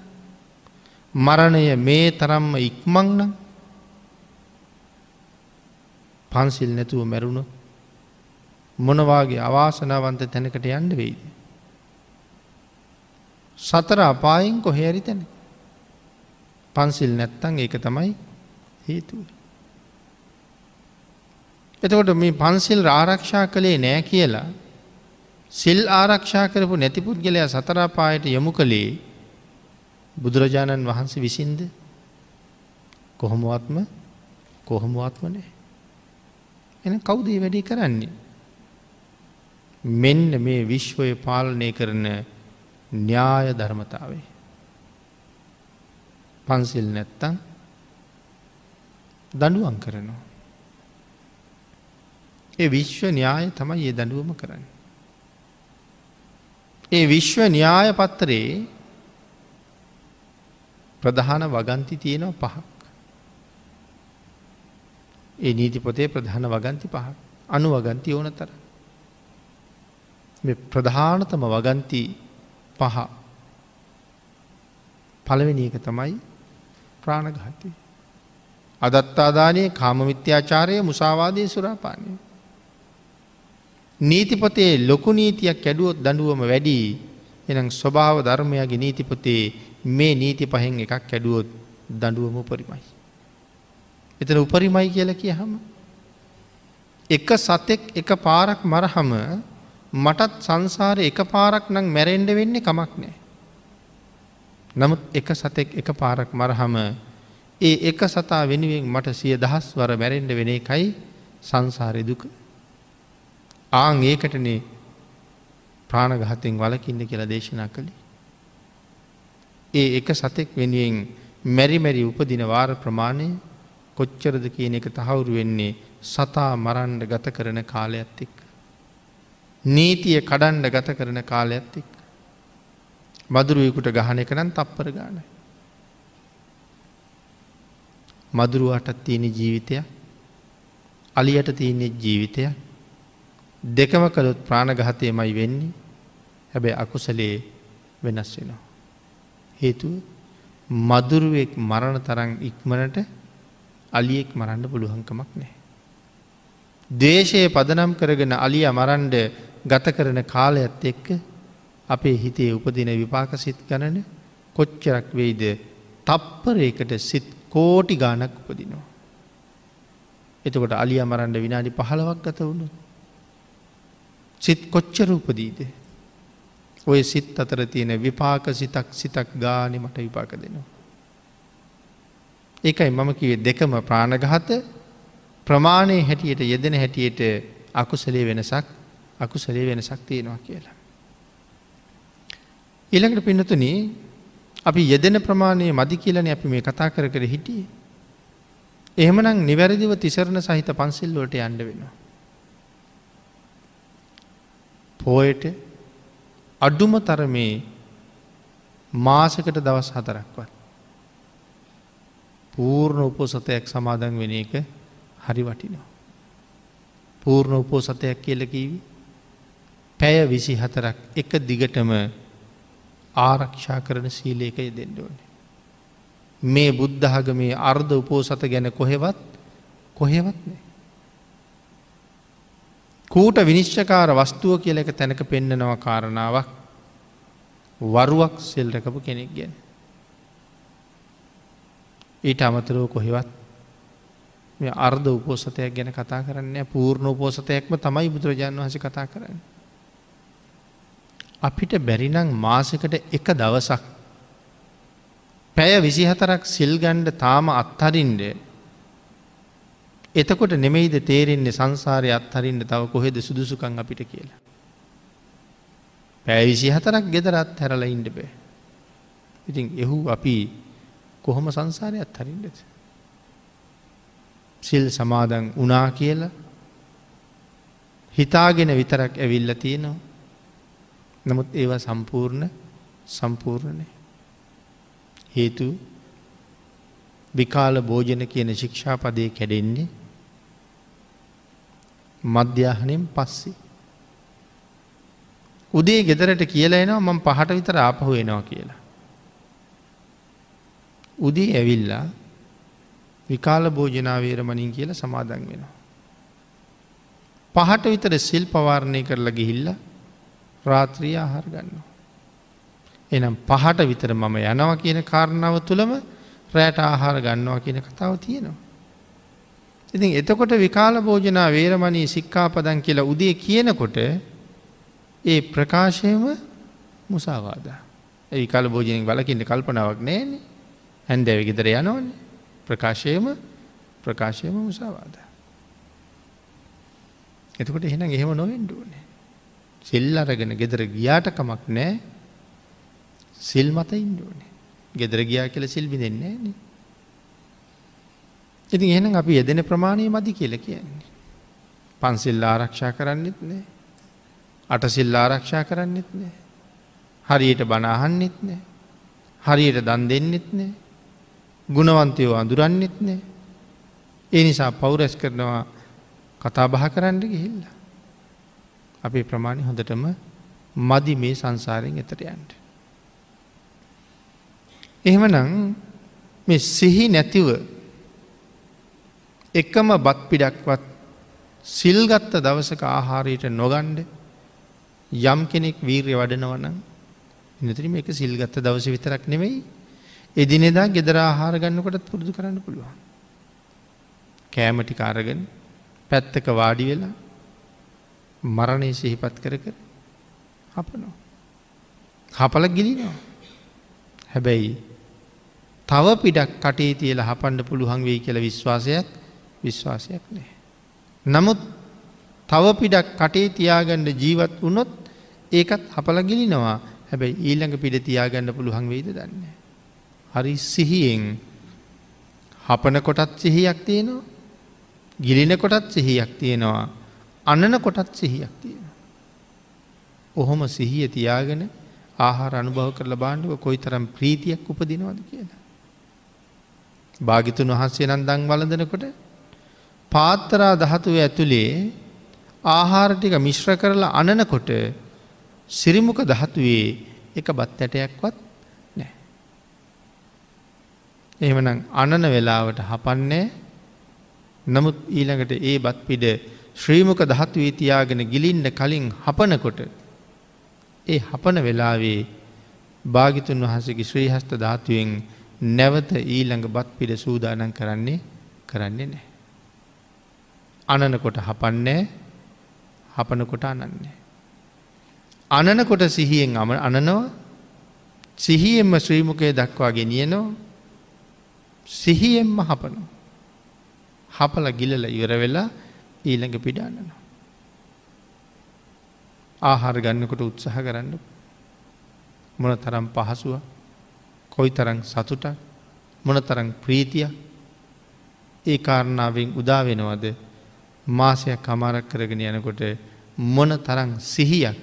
මරණය මේ තරම්ම ඉක්මං නම් පන්සිල් නැතුව මැරුණු මොනවාගේ අවාසනාවන්ත තැනකට යන්න වෙයිද. සතර අපායෙන් කොහැරි තැන. පන්සිල් නැත්තං ඒක තමයි හේතුව. එතකොට මේ පන්සිල් ආරක්ෂා කළේ නෑ කියලා සිල් ආරක්ෂා කරපු නැතිපුද්ගලයා සතරාපායට යොමු කළේ බුදුරජාණන් වහන්සේ විසින්ද කොහොමුවත්ම කොහොමුවත්මනේ එන කවුදේ වැඩි කරන්නේ. මෙන්න මේ විශ්වය පාලනය කරන න්‍යාය ධර්මතාවේ. පන්සිල් නැත්තන් දඩුවන් කරනවා. ඒ විශ්ව න්‍යාය තමයි ඒ දඩුවම කරන්න. ඒ විශ්ව න්‍යාය පත්තරයේ ප්‍රධාන වගන්ති තියෙනවා පහක්. ඒ නීතිපොතේ ප්‍රධාන වගන්ති පහ අනු වගන්ති ඕන තර. ප්‍රධානතම වගන්ති පහ පළවෙනි එක තමයි ප්‍රාණඝාතය. අදත්තාදානය කාමමිත්‍යාචාරය මුසාවාදය සුරාපානය. නීතිපොතේ ලොකු නීතියක් කැඩුවොත් දඩුවම වැඩී එනම් ස්වභාව ධර්මයගේ නීතිපොතේ මේ නීති පහෙන් එකක් කැඩුවොත් දඩුවම උපරිමයි. එතන උපරිමයි කියල කියහම. එක සතෙක් එක පාරක් මරහම මටත් සංසාර එක පාරක් නං මැරෙන්ඩ වෙන්නේ කමක් නෑ. නමුත් එක සතෙක් එක පාරක් මරහම ඒ එක සතා වෙනුවෙන් මට සිය දහස් වර මැරෙන්ඩ වෙන එකයි සංසාරය දුක. ආං ඒකටනේ ප්‍රාණගහතෙන් වලකින්න කියලා දේශනා කළේ. ඒ එක සතෙක් වෙනුවෙන් මැරි මැරි උපදින වාර ප්‍රමාණය කොච්චරද කියන එක තහවුරු වෙන්නේ සතා මරන්ඩ ගත කරන කාලයක්ත් එක්. නීතිය කඩන්ඩ ගත කරන කාලයක්ත් එක්. මදුරුවකුට ගහන එක නම් තප්පර ගාන. මදුරුවටත් තියෙන ජීවිතය අලියට තියන්නේ ජීවිතය දෙකම කළොත් ප්‍රාණගහතයමයි වෙන්නේ හැබැ අකුසලේ වෙනස් වෙනවා. හේතුව මදුරුවෙක් මරණ තරන් ඉක්මනට අලියෙක් මරන්න පුළුවන්කමක් නෑ. දේශය පදනම් කරගෙන අලිය මරන්ඩ ගත කරන කාලයත් එක්ක අපේ හිතේ උපදින විපාක සිත් ගණන කොච්චරක් වෙයිද තප්පරයකට සිත් කෝටි ගානක් උපදිනවා. එතකොට අලිය මරන්ඩ විනාඩි පහළවක් ගත වුණු. සිත් කොච්චර උපදීද. ඔය සිත් අතර තියෙන විපාක සිතක් සිතක් ගානෙ මට විපාක දෙනවා. ඒකයි මම කිවේ දෙකම ප්‍රාණගහත ප්‍රමාණය හැටියට යෙදෙන හැටියට අකුසලේ වෙනසක් අකුසලේ වෙනසක් තියෙනවා කියලා. ඊළඟට පින්නතුන අපි යෙදෙන ප්‍රමාණය මදි කියලන අපි මේ කතා කර කර හිටියේ. එහෙමනම් නිවැරදිව තිසරණ සහිත පන්සිල්ලෝට අන්ඩ වෙනවා. පෝයට අඩුම තරමේ මාසකට දවස් හතරක්වත්. පූර්ණ උපෝසතයක් සමාදන් වෙන එක හරි වටිනවා. පූර්ණ උපෝසතයක් කියලකීවි පැය විසි හතරක් එක දිගටම ආරක්ෂා කරන සීලේකය දෙන්න ඕනේ. මේ බුද්ධහග මේ අර්ධ උපෝසත ගැන කොහෙවත් කොහෙවත් නෑ. කූට විනිශ්චකාර වස්තුව කියල එක තැනක පෙන්නනවා කාරණාවක් වරුවක් සෙල්රකපු කෙනෙක් ගැන. ඊට අමතරව කොහෙවත් මේ අර්ධ උපෝසතයක් ගැන කතා කරන්න පූර්ණ උපෝසතයක්ම තමයි බුදුරජාණන් වහස කතා කරන්න. අපිට බැරිනං මාසකට එක දවසක් පැය විසිහතරක් සිල්ගණ්ඩ තාම අත්හරින්ඩ එතකොට නෙමෙයිද තේරෙන්නේ සංසාරය අත්හරින්ට තව කොහෙද සුදුසුකං අපිට කියලා. පැය විසි හතරක් ගෙදරත් හැරල ඉන්ඩ බෑ. ඉතින් එහු අපි කොහොම සංසාරයක් හරින්ඩද. සිල් සමාදන් වනා කියලා හිතාගෙන විතරක් ඇවිල්ල තියෙනවා. නමුත් ඒවා සම්පූර්ණ සම්පූර්ණනය. හේතු විකාල භෝජන කියන ශික්ෂාපදය කැඩෙන්නේ මධ්‍යාහනයෙන් පස්සේ. උදේ ගෙදරට කියලා එනවා මම පහට විතර ආපහු එනවා කියලා. උදී ඇවිල්ලා විකාල භෝජනාවේරමනින් කියල සමාදන් වෙනවා. පහට විතර සිල් පවාරණය කරලා ගිහිල්ල රාත්‍රිය ආහාර ගන්නවා. එනම් පහට විතර මම යනවා කියන කාරණාව තුළම රෑට ආහාර ගන්නවා කියන කතාව තියෙනවා. ඉතින් එතකොට විකාල භෝජනා වේරමණී සික්කාපදන් කියලා උදේ කියනකොට ඒ ප්‍රකාශයම මුසාවාදා. ඒ කල භෝජනින් බලකින්න කල්පනාවක් නෑන හැන්දැව ගෙදර යනවන ප්‍රකාශයම ප්‍රකාශයම මුසාවාද. එතකොට එහෙනම් එහෙම නොවෙන්ඩුවනේ. සිල් අරගෙන ගෙදර ගියාට කමක් නෑ සිල් මත ඉන්ඩුවනේ. ගෙදර ගියා කියල සිල්බි දෙන්නේ න. ඉතින් එහෙනම් අපි යෙදෙන ප්‍රමාණය මදි කියල කියන්නේ. පන්සිල් ආරක්ෂා කරන්නෙත් නෑ. අටසිල් ආරක්ෂා කරන්නෙත් නෑ. හරියට බනාහන්නෙත් නෑ. හරියට දන් දෙන්නෙත් නෑ. ගුණවන්තයෝ අඳුරන්නෙත් නෑ. ඒ නිසා පෞරැස් කරනවා කතා බහ කරන්න ගිහිල්ල. අපේ ප්‍රමාණි හොඳටම මදි මේ සංසාරයෙන් එතට යන්ට. එහෙමනම් මේ සිහි නැතිව එකම බත් පිඩක්වත් සිල්ගත්ත දවසක ආහාරයට නොගණ්ඩ යම් කෙනෙක් වීර්ය වඩනවනම් නතිරම එක සිල්ගත්ත දවස විතරක් නෙවෙයි එදිනෙදා ගෙදර ආහාර ගන්නකොටත් පුරුදු කරන්න පුළුවන්. කෑමටි කාරගෙන පැත්තක වාඩි වෙලා මරණය සිහිපත් කර කර හපනෝ. හපල ගිලිනවා. හැබැයි තව පිඩක් කටේ තියල හපන්ඩ පුළුවන් වෙයි කියල විශ්වාසයක් විශ්වාසයක් නෑ. නමුත් තව පිඩක් කටේ තියාගණ්ඩ ජීවත් වනොත් ඒකත් හපල ගිලිනවා හැබැයි ඊළඟ පිඩ තියාගන්න පුළුවන් වෙයිද දන්න. හරි සිහියෙන් හපන කොටත් සිහියක් තියෙනවා ගිලින කොටත් සිහියක් තියෙනවා අන්නන කොටත් සිහියක් තියෙන. ඔහොම සිහිය තියාගෙන ආහාර අනුභව කරල බාණ්ඩුව කොයි තරම් ප්‍රීතියක් උපදිනවද කියලා. භාගිතුන් වහන්සේ නම් දං වලඳනකොට පාත්තරා දහතුව ඇතුළේ ආහාරටික මිශ්‍ර කරලා අනනකොට සිරිමුක දහතුවේ එක බත් ඇටයක්වත් නෑ. එහෙමනම් අනන වෙලාවට හපන්නේ නමුත් ඊළඟට ඒ බත් පිඩ ශ්‍රීමක දහත්වී තියාගෙන ගිලින්ට කලින් හපනකොට ඒ හපන වෙලාවේ භාගිතුන් වහසගේ ශ්‍රීහස්ත ධාතුවෙන් නැවත ඊළඟ බත් පිඩ සූදානන් කරන්නේ කරන්නේ නෑ. අනනකොට හපන්නේ හපනකොට අනන්නේ. අනනකොට සිහියෙන් අම අනනවා සිහියෙන්ම ශ්‍රීමුකය දක්වා ගෙනියනවා සිහියෙන්ම හපනවා. හපල ගිලල ඉවර වෙලා ඊළඟ පිඩාන්නනවා. ආහාර ගන්නකොට උත්සාහ කරන්න. මොන තරම් පහසුව කොයි තරං සතුට මොන තරං ප්‍රීතිය ඒ කාරණාවෙන් උදා වෙනවද? මාසයක් කමාරක් කරගෙන යනකොට මොන තරං සිහියක්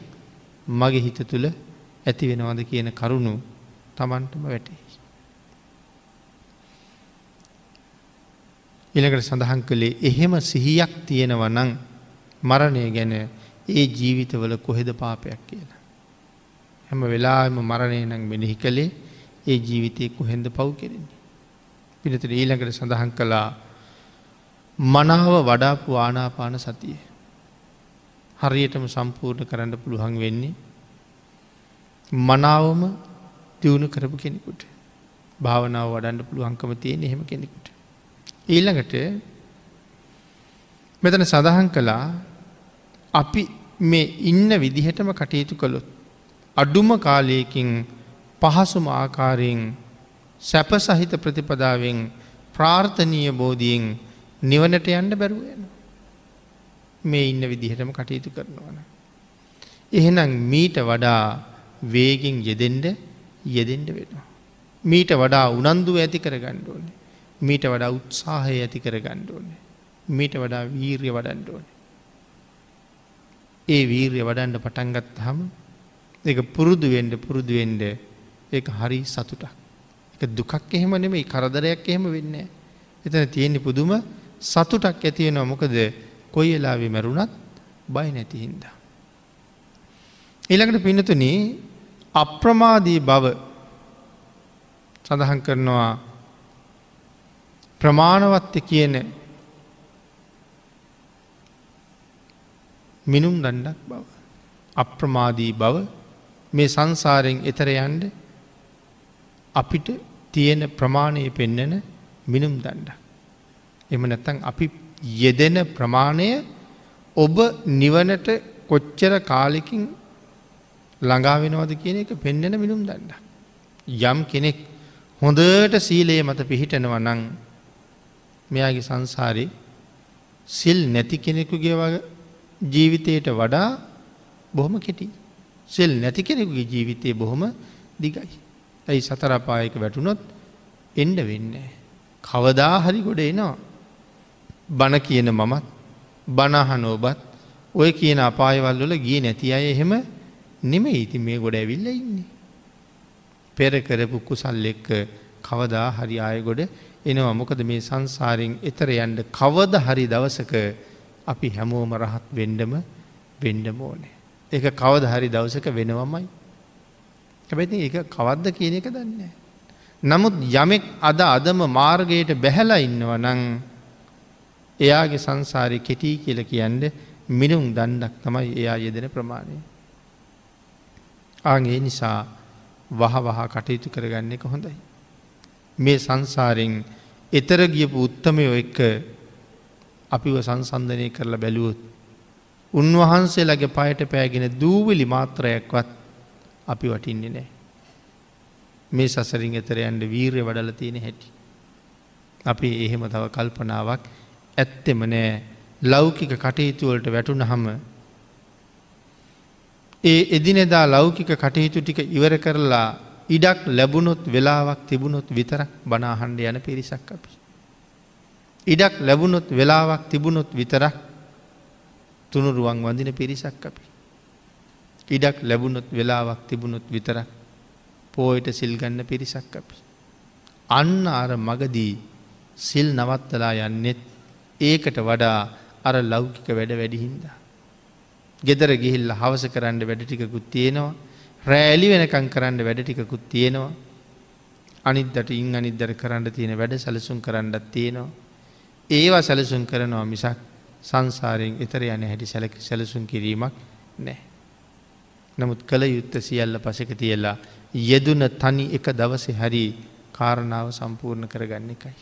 මගේ හිත තුළ ඇති වෙනවද කියන කරුණු තමන්ටම වැටේ. ඉළකට සඳහන් කළේ එහෙම සිහියක් තියෙනවනං මරණය ගැන ඒ ජීවිතවල කොහෙද පාපයක් කියලා. හැම වෙලාම මරණය නං මෙනෙහි කළේ ඒ ජීවිතය කොහෙන්ද පව් කෙරෙන්නේ. පිනතට ඊළඟට සඳහන් කළා මනාව වඩාපු ආනාපාන සතිය. හරියටම සම්පූර්ණ කරන්න පුළුවන් වෙන්නේ. මනාවම දියුණු කරපු කෙනෙකුට භාවනාව වඩන්න පුළුවන්කම තියෙන එහෙම කෙනෙකුට. ඊළඟට මෙතන සඳහන් කළා අපි මේ ඉන්න විදිහටම කටයුතු කළොත්. අඩුම කාලයකින් පහසුම ආකාරයෙන් සැප සහිත ප්‍රතිපදාවෙන් ප්‍රාර්ථනීය බෝධියෙන් නිවනට යන්න බැරුවයන. මේ ඉන්න විදිහටම කටයුතු කරනවන. එහෙනම් මීට වඩා වේගෙන් යෙදෙන්ඩ යෙදෙන්ඩ වෙනවා. මීට වඩා උනන්දුව ඇති කර ගණ්ඩෝනේ. මීට වඩා උත්සාහය ඇති කර ගණ්ඩෝනේ. මීට වඩා වීර්ය වඩන්ඩෝන. ඒ වීර්ය වඩන්ඩ පටන්ගත් හම එක පුරුදුුවෙන්ඩ පුරුදුුවෙන්ඩ ඒ හරි සතුටක්. එක දුකක් එහෙම නෙමෙයි කරදරයක් එහෙම වෙන්න. එතන තියෙන්නේ පුදුම සතුටක් ඇතියෙනවා මොකද කොයි එලාවෙ මැරුණත් බය නැති හින්දා. ඊළඟට පිනතුන අප්‍රමාදී බව සඳහන් කරනවා ප්‍රමාණවත්ත කියන මිනුම් දණ්ඩක් බව. අප්‍රමාදී බව මේ සංසාරයෙන් එතර යන්ඩ අපිට තියෙන ප්‍රමාණය පෙන්නන මිනුම් දණ්ඩ. එම නැත්තන් අපි යෙදෙන ප්‍රමාණය ඔබ නිවනට කොච්චර කාලෙකින් ළඟා වෙනවද කියන එක පෙන්නෙන මිනුම් දන්න. යම් කෙනෙක් හොඳට සීලයේ මත පිහිටනව නං මෙයාගේ සංසාරි සිල් නැති කෙනෙකුගේ වගේ ජීවිතයට වඩා බොහොම කෙටි. සෙල් නැති කෙනෙකුගේ ජීවිතය බොහොම දිගයි. ඇයි සතරපායක වැටුනොත් එන්ඩ වෙන්න. කවදා හරි ගොඩ එනවා. බණ කියන මමත් බණහන ඔබත් ඔය කියන අපායවල් වල ගිය නැති අය එහෙම නෙම ඉති මේ ගොඩ ඇවිල්ල ඉන්නේ. පෙර කරපු කුසල් එක්ක කවදා හරි ආය ගොඩ එනවා මොකද මේ සංසාරෙන් එතර යන්ඩ කවද හරි දවසක අපි හැමෝම රහත් වෙන්ඩම වෙන්ඩම ඕනේ. එක කවද හරි දවසක වෙනවමයි. හැබැති එක කවද්ද කියන එක දන්නේ. නමුත් යමෙක් අද අදම මාර්ගයට බැහැලා ඉන්නව නං එයාගේ සංසාරය කෙටී කියල කියන්ඩ මිනුම් දණ්ඩක් තමයි එයා යෙදෙන ප්‍රමාණය. ආගේ නිසා වහ වහා කටයුතු කරගන්න එක හොඳයි. මේ සංසාරෙන් එතර ගියපු උත්තමයෝ එක්ක අපිව සංසන්ධනය කරලා බැලුවොත්. උන්වහන්සේලගේ පයට පෑගෙන දූවිලි මාත්‍රයක්වත් අපි වටින්නේ නෑ. මේ සසරින් එතරයන්ට වීරය වඩල තියෙන හැටි. අපි එහෙම තව කල්පනාවක් ඇත්තෙම නෑ ලෞකික කටයුතුවලට වැටුන හම ඒ එදිනෙදා ලෞකික කටයුතු ටික ඉවර කරලා ඉඩක් ලැබුණොත් වෙලාවක් තිබුණොත් විතරක් බනාහන්ඩ යන පිරිසක් අපි. ඉඩක් ලැබුණොත් වෙලාවක් තිබුණොත් විතරක් තුනුරුවන් වඳින පිරිසක් අපි. ඉඩක් ලැබුණොත් වෙලාවක් තිබුණොත් විතරක් පෝයට සිල්ගන්න පිරිසක් අපි. අන්න අර මගදී සිල් නවත්තලා යන්නෙත් ඒකට වඩා අර ලෞකික වැඩ වැඩිහින්දා. ගෙදර ගිහිල්ල හවස කරන්න වැඩ ටිකකුත් තියෙනවා රෑලි වෙනකං කරන්න වැඩ ටිකකුත් තියෙනවා අනිදට ඉං අනිදර කරන්න තියෙන වැඩ සැලසුම් කරන්නත් තියෙනවා ඒවා සැලසුම් කරනවා මිසක් සංසාරයෙන් එතර යන හැටි සැලක සැලසුම් කිරීමක් නෑ. නමුත් කළ යුත්ත සියල්ල පසක තියල්ලා යෙදුන තනි එක දවසෙ හරි කාරණාව සම්පූර්ණ කරගන්න එකයි.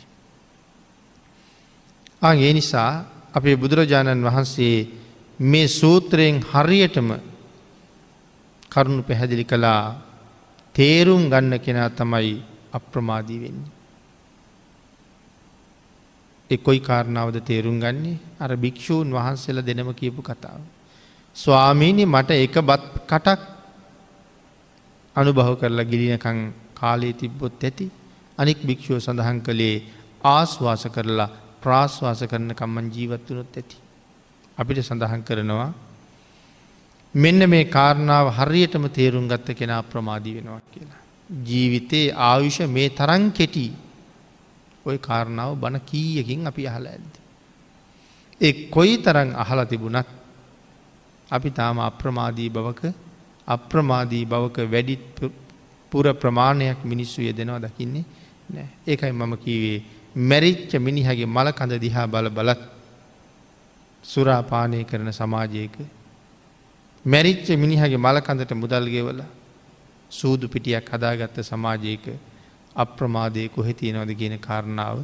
ඒ නිසා අපේ බුදුරජාණන් වහන්සේ මේ සූත්‍රයෙන් හරියටම කරුණු පැහැදිලි කළා තේරුම් ගන්න කෙනා තමයි අප්‍රමාදී වෙන්නේ. එකොයි කාරණාවද තේරුම් ගන්නේ අර භික්‍ෂූන් වහන්සේලා දෙනම කියපු කතාව. ස්වාමීණි මට එක බත් කටක් අනුභව කරලා ගිලිනකං කාලයේ තිබ්බොත් ඇති අනික් භික්‍ෂුව සඳහන් කළේ ආස්වාස කරලා ප්‍රාශ්වාස කරන කම්මන් ජීවත් වනොත් ඇති. අපිට සඳහන් කරනවා මෙන්න මේ කාරණාව හරියටම තේරුම් ගත්ත කෙනා ප්‍රමාදී වෙනවා කියලා. ජීවිතයේ ආයුෂ මේ තරන් කෙටි ඔය කාරණාව බණ කීයකින් අපි අහල ඇද. එ කොයි තරන් අහල තිබුණත් අපි තාම අප්‍රමාදී බවක අප්‍රමාදී බවක වැඩිත් පුර ප්‍රමාණයක් මිනිස්සු යෙදෙනවා දකින්නේ නෑ ඒකයි මම කීවේ මැරිච්ච මිනිහගේ මලකඳ දිහා බල බලත් සුරාපානය කරන සමාජයක මැරිච්ච මිනිහගේ මලකඳට මුදල්ගෙවල සූදු පිටියක් හදාගත්ත සමාජයක අප්‍රමාදය කොහෙ තියෙනවද කියන කාරණාව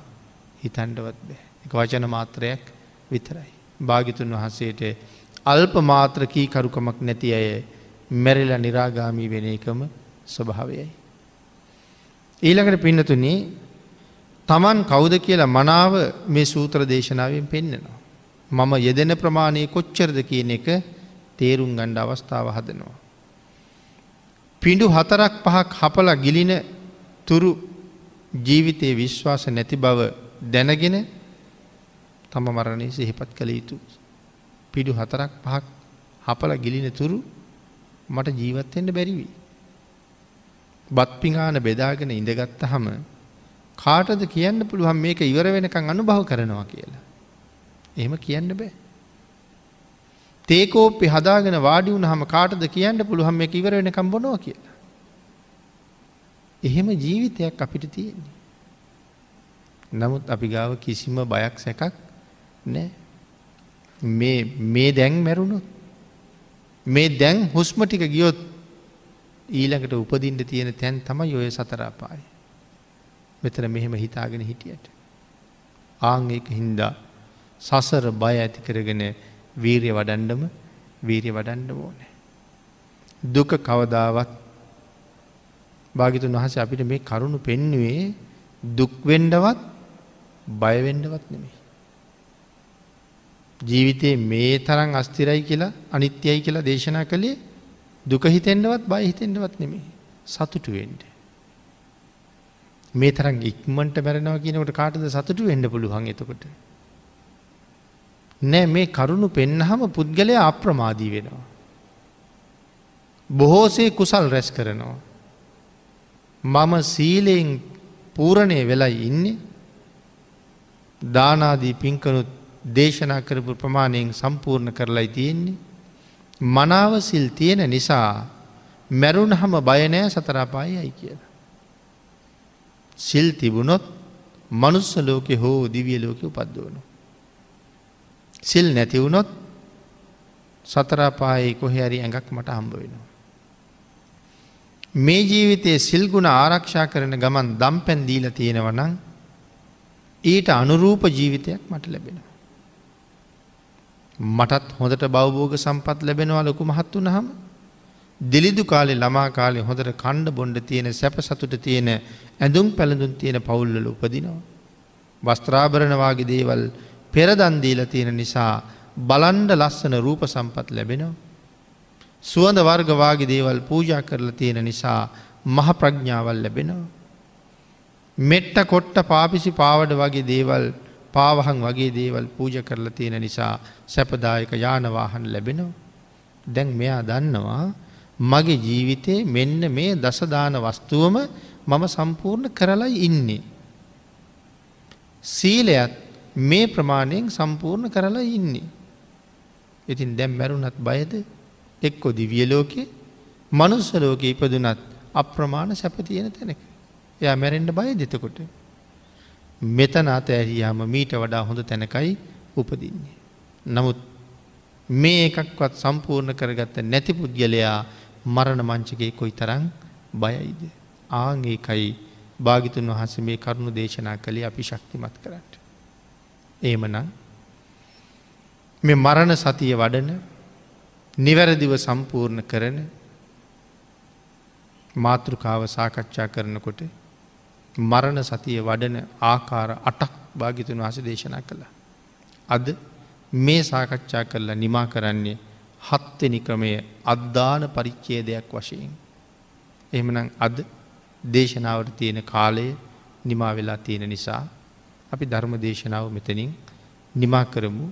හිතන්ඩවත් බෑ එක වචන මාත්‍රයක් විතරයි. භාගිතුන් වහන්සේට අල්ප මාත්‍ර කී කරුකමක් නැති අය මැරිලා නිරාගාමී වෙන එකම ස්වභාවයයි. ඊළඟට පින්නතුනේ තමන් කෞුද කියලා මනාව මේ සූත්‍ර දේශනාවෙන් පෙන්න්නනවා. මම යෙදෙන ප්‍රමාණය කොච්චරද කියන එක තේරුම් ගණ්ඩ අවස්ථාව හදනවා. පිඩු හතරක් පහක් හපල ගිලින තුරු ජීවිතයේ විශ්වාස නැති බව දැනගෙන තම මරණය සිහිපත් කළ යුතු. පිඩු හතරක් පහක් හපල ගිලින තුරු මට ජීවත්වෙන්ට බැරිවී. බත් පිඟාන බෙදාගෙන ඉඳගත්ත හම කාටද කියන්න පුළුවන් මේක ඉවර වෙනකං අනුභව කරනවා කියලා. එහෙම කියන්න බෑ. තේකෝප්පි හදාගෙන වාඩි වුණ හම කාටද කියන්න පුළුවන් මේ ඉවර වෙනකම් බොනවා කියලා. එහෙම ජීවිතයක් අපිට තියෙන්නේ. නමුත් අපි ගාව කිසිම බයක් සැකක් නෑ. මේ දැන් මැරුණොත්. මේ දැන් හුස්ම ටික ගියොත් ඊළඟට උපදින්ට තියෙන තැන් තමයි ඔය සතරාපාය. මෙතර මෙහෙම හිතාගෙන හිටියට. ආංගේක හින්දා සසර බය ඇති කරගෙන වීරය වඩන්ඩම වීරය වඩන්ඩ ඕනෑ. දුක කවදාවත් භාගිතුන් වහස අපිට මේ කරුණු පෙන්නුවේ දුක්වෙන්ඩවත් බයවෙන්ඩවත් නෙමේ. ජීවිතයේ මේ තරන් අස්තිරයි කියලා අනිත්‍යයි කියලා දේශනා කළේ දුක හිතෙන්ඩවත් බය හිතෙන්ඩවත් නෙමේ සතුටු වෙන්ඩ. මේ තරන් ඉක්මට බැරෙනවා කියනකට කාටද සතුටු වෙන්ඩ පුළුවන් එතකොට. නෑ මේ කරුණු පෙන්නහම පුද්ගලය අප්‍රමාදී වෙනවා. බොහෝසේ කුසල් රැස් කරනවා. මම සීලයෙන් පූරණය වෙලයි ඉන්නේ දානාදී පින්කනුත් දේශනා කරපු ප්‍රමාණයෙන් සම්පූර්ණ කරලයි තියෙන්නේ. මනාව සිල් තියෙන නිසා මැරුණ හම බයනෑ සතරාපායයි කියලා. සිල් තිබුණොත් මනුස්ස ලෝකෙ හෝ දිවිය ලෝක උපද්දවනු. සිල් නැතිවුණොත් සතරාපායේ කොහැරි ඇඟක් මට හම්බ වෙනවා. මේ ජීවිතයේ සිල්ගුණ ආරක්ෂා කරන ගමන් දම් පැන්දීල තියෙනවනං ඊට අනුරූප ජීවිතයක් මට ලැබෙනවා. මටත් හොඳට බවබෝග සම්පත් ලැබෙනවා ලොකු මහත් වනහම දිලිදු කාලේ ළමා කාලේ හොඳට කණ්ඩ බොන්්ඩ තියෙන සැප සතුට තියෙන ඇඳුම් පැළඳුන් තියෙන පවුල්ලල උපදිනවා. වස්ත්‍රාභරණවාගේ දේවල් පෙරදන්දීල තියෙන නිසා බලන්ඩ ලස්සන රූප සම්පත් ලැබෙනවා. සුවඳ වර්ගවාගේ දේවල් පූජා කරලා තියෙන නිසා මහ ප්‍රඥාවල් ලැබෙනවා. මෙට්ට කොට්ට පාපිසි පාවඩ වගේ දේවල් පාවහන් වගේ දේවල් පූජ කරලා තියෙන නිසා සැපදායක යානවාහන් ලැබෙනවා. දැන් මෙයා දන්නවා මගේ ජීවිතේ මෙන්න මේ දසදාන වස්තුවම මම සම්පූර්ණ කරලයි ඉන්නේ. සීලයත් මේ ප්‍රමාණයෙන් සම්පූර්ණ කරලා ඉන්නේ. ඉතින් දැම් මැරුණත් බයද එක්කො දිවිය ලෝකෙ මනුස්ස ලෝක ඉපදුනත් අප්‍රමාණ සැප තියෙන තැනක. එයා මැරෙන්ඩ බය දෙතකොට. මෙතන අත ඇරියාම මීට වඩා හොඳ තැනකයි උපදින්නේ. නමුත් මේ එකක්වත් සම්පූර්ණ කරගත්ත නැති පුද්ගලයා මරණ මංචකේ කොයි තරං බයයිද. ආංගේකයි භාගිතුන් වහස මේ කරුණු දේශනා කළේ අපි ශක්තිමත් කරට. ඒමනම් මේ මරණ සතිය වඩන නිවැරදිව සම්පූර්ණ කරන මාතෘකාව සාකච්ඡා කරනකොට මරණ සතිය වඩන ආකාර අටක් භාගිතුන් වහස දේශනා කළා. අද මේ සාකච්ඡා කරලා නිමා කරන්නේ හත්වෙනි ක්‍රමය අද්දාන පරිච්චේදයක් වශයෙන්. එහෙමනම් අද දේශනාවට තියෙන කාලය නිමා වෙලා තියෙන නිසා අපි ධර්ම දේශනාව මෙතනින් නිමා කරමු.